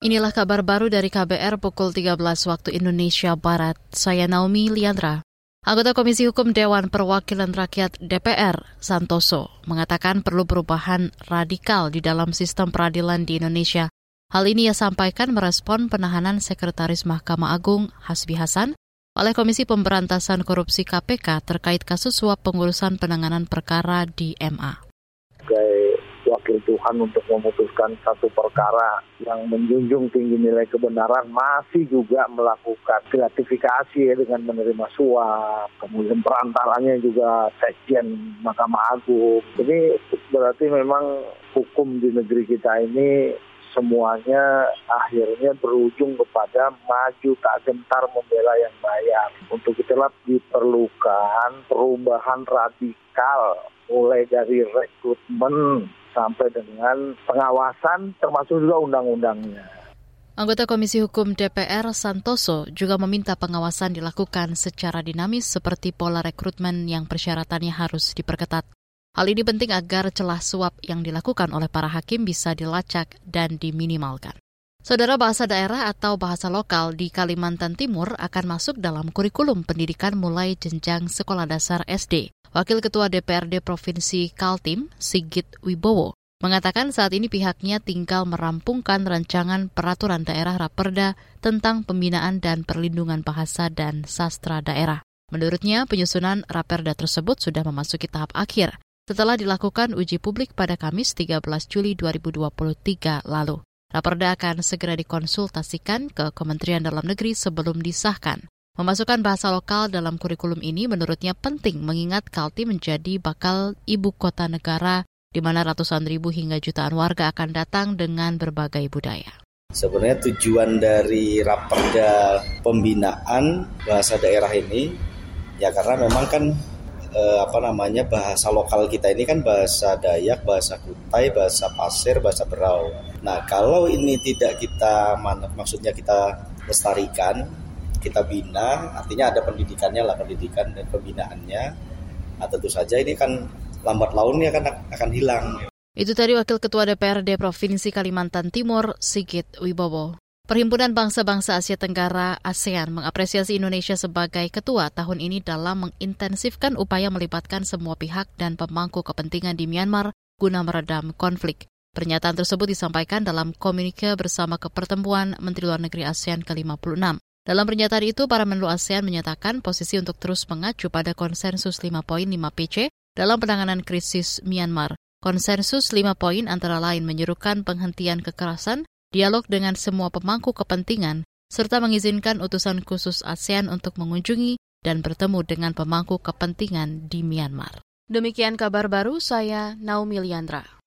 Inilah kabar baru dari KBR pukul 13 waktu Indonesia Barat. Saya Naomi Liandra. Anggota Komisi Hukum Dewan Perwakilan Rakyat DPR, Santoso, mengatakan perlu perubahan radikal di dalam sistem peradilan di Indonesia. Hal ini ia sampaikan merespon penahanan Sekretaris Mahkamah Agung Hasbi Hasan oleh Komisi Pemberantasan Korupsi KPK terkait kasus suap pengurusan penanganan perkara di MA wakil Tuhan untuk memutuskan satu perkara yang menjunjung tinggi nilai kebenaran masih juga melakukan gratifikasi ya, dengan menerima suap, kemudian perantaranya juga sekjen Mahkamah Agung. Ini berarti memang hukum di negeri kita ini semuanya akhirnya berujung kepada maju tak gentar membela yang bayar. Untuk itulah diperlukan perubahan radikal mulai dari rekrutmen sampai dengan pengawasan termasuk juga undang-undangnya. Anggota Komisi Hukum DPR Santoso juga meminta pengawasan dilakukan secara dinamis seperti pola rekrutmen yang persyaratannya harus diperketat. Hal ini penting agar celah suap yang dilakukan oleh para hakim bisa dilacak dan diminimalkan. Saudara bahasa daerah atau bahasa lokal di Kalimantan Timur akan masuk dalam kurikulum pendidikan mulai jenjang sekolah dasar SD. Wakil Ketua DPRD Provinsi Kaltim, Sigit Wibowo, mengatakan saat ini pihaknya tinggal merampungkan rancangan peraturan daerah Raperda tentang pembinaan dan perlindungan bahasa dan sastra daerah. Menurutnya, penyusunan Raperda tersebut sudah memasuki tahap akhir setelah dilakukan uji publik pada Kamis 13 Juli 2023 lalu. Raperda akan segera dikonsultasikan ke Kementerian Dalam Negeri sebelum disahkan. Memasukkan bahasa lokal dalam kurikulum ini menurutnya penting mengingat Kalti menjadi bakal ibu kota negara di mana ratusan ribu hingga jutaan warga akan datang dengan berbagai budaya. Sebenarnya tujuan dari Raperda pembinaan bahasa daerah ini ya karena memang kan eh, apa namanya bahasa lokal kita ini kan bahasa Dayak, bahasa Kutai, bahasa Pasir, bahasa Berau. Nah kalau ini tidak kita maksudnya kita lestarikan, kita bina, artinya ada pendidikannya lah pendidikan dan pembinaannya. Nah tentu saja ini kan lambat launnya kan akan hilang. Itu tadi Wakil Ketua DPRD Provinsi Kalimantan Timur, Sigit Wibowo. Perhimpunan Bangsa-Bangsa Asia Tenggara ASEAN mengapresiasi Indonesia sebagai ketua tahun ini dalam mengintensifkan upaya melibatkan semua pihak dan pemangku kepentingan di Myanmar guna meredam konflik. Pernyataan tersebut disampaikan dalam komunike bersama kepertemuan Menteri Luar Negeri ASEAN ke-56. Dalam pernyataan itu, para menlu ASEAN menyatakan posisi untuk terus mengacu pada konsensus 5 poin 5 PC dalam penanganan krisis Myanmar. Konsensus 5 poin antara lain menyerukan penghentian kekerasan, dialog dengan semua pemangku kepentingan, serta mengizinkan utusan khusus ASEAN untuk mengunjungi dan bertemu dengan pemangku kepentingan di Myanmar. Demikian kabar baru saya Naomi Liandra.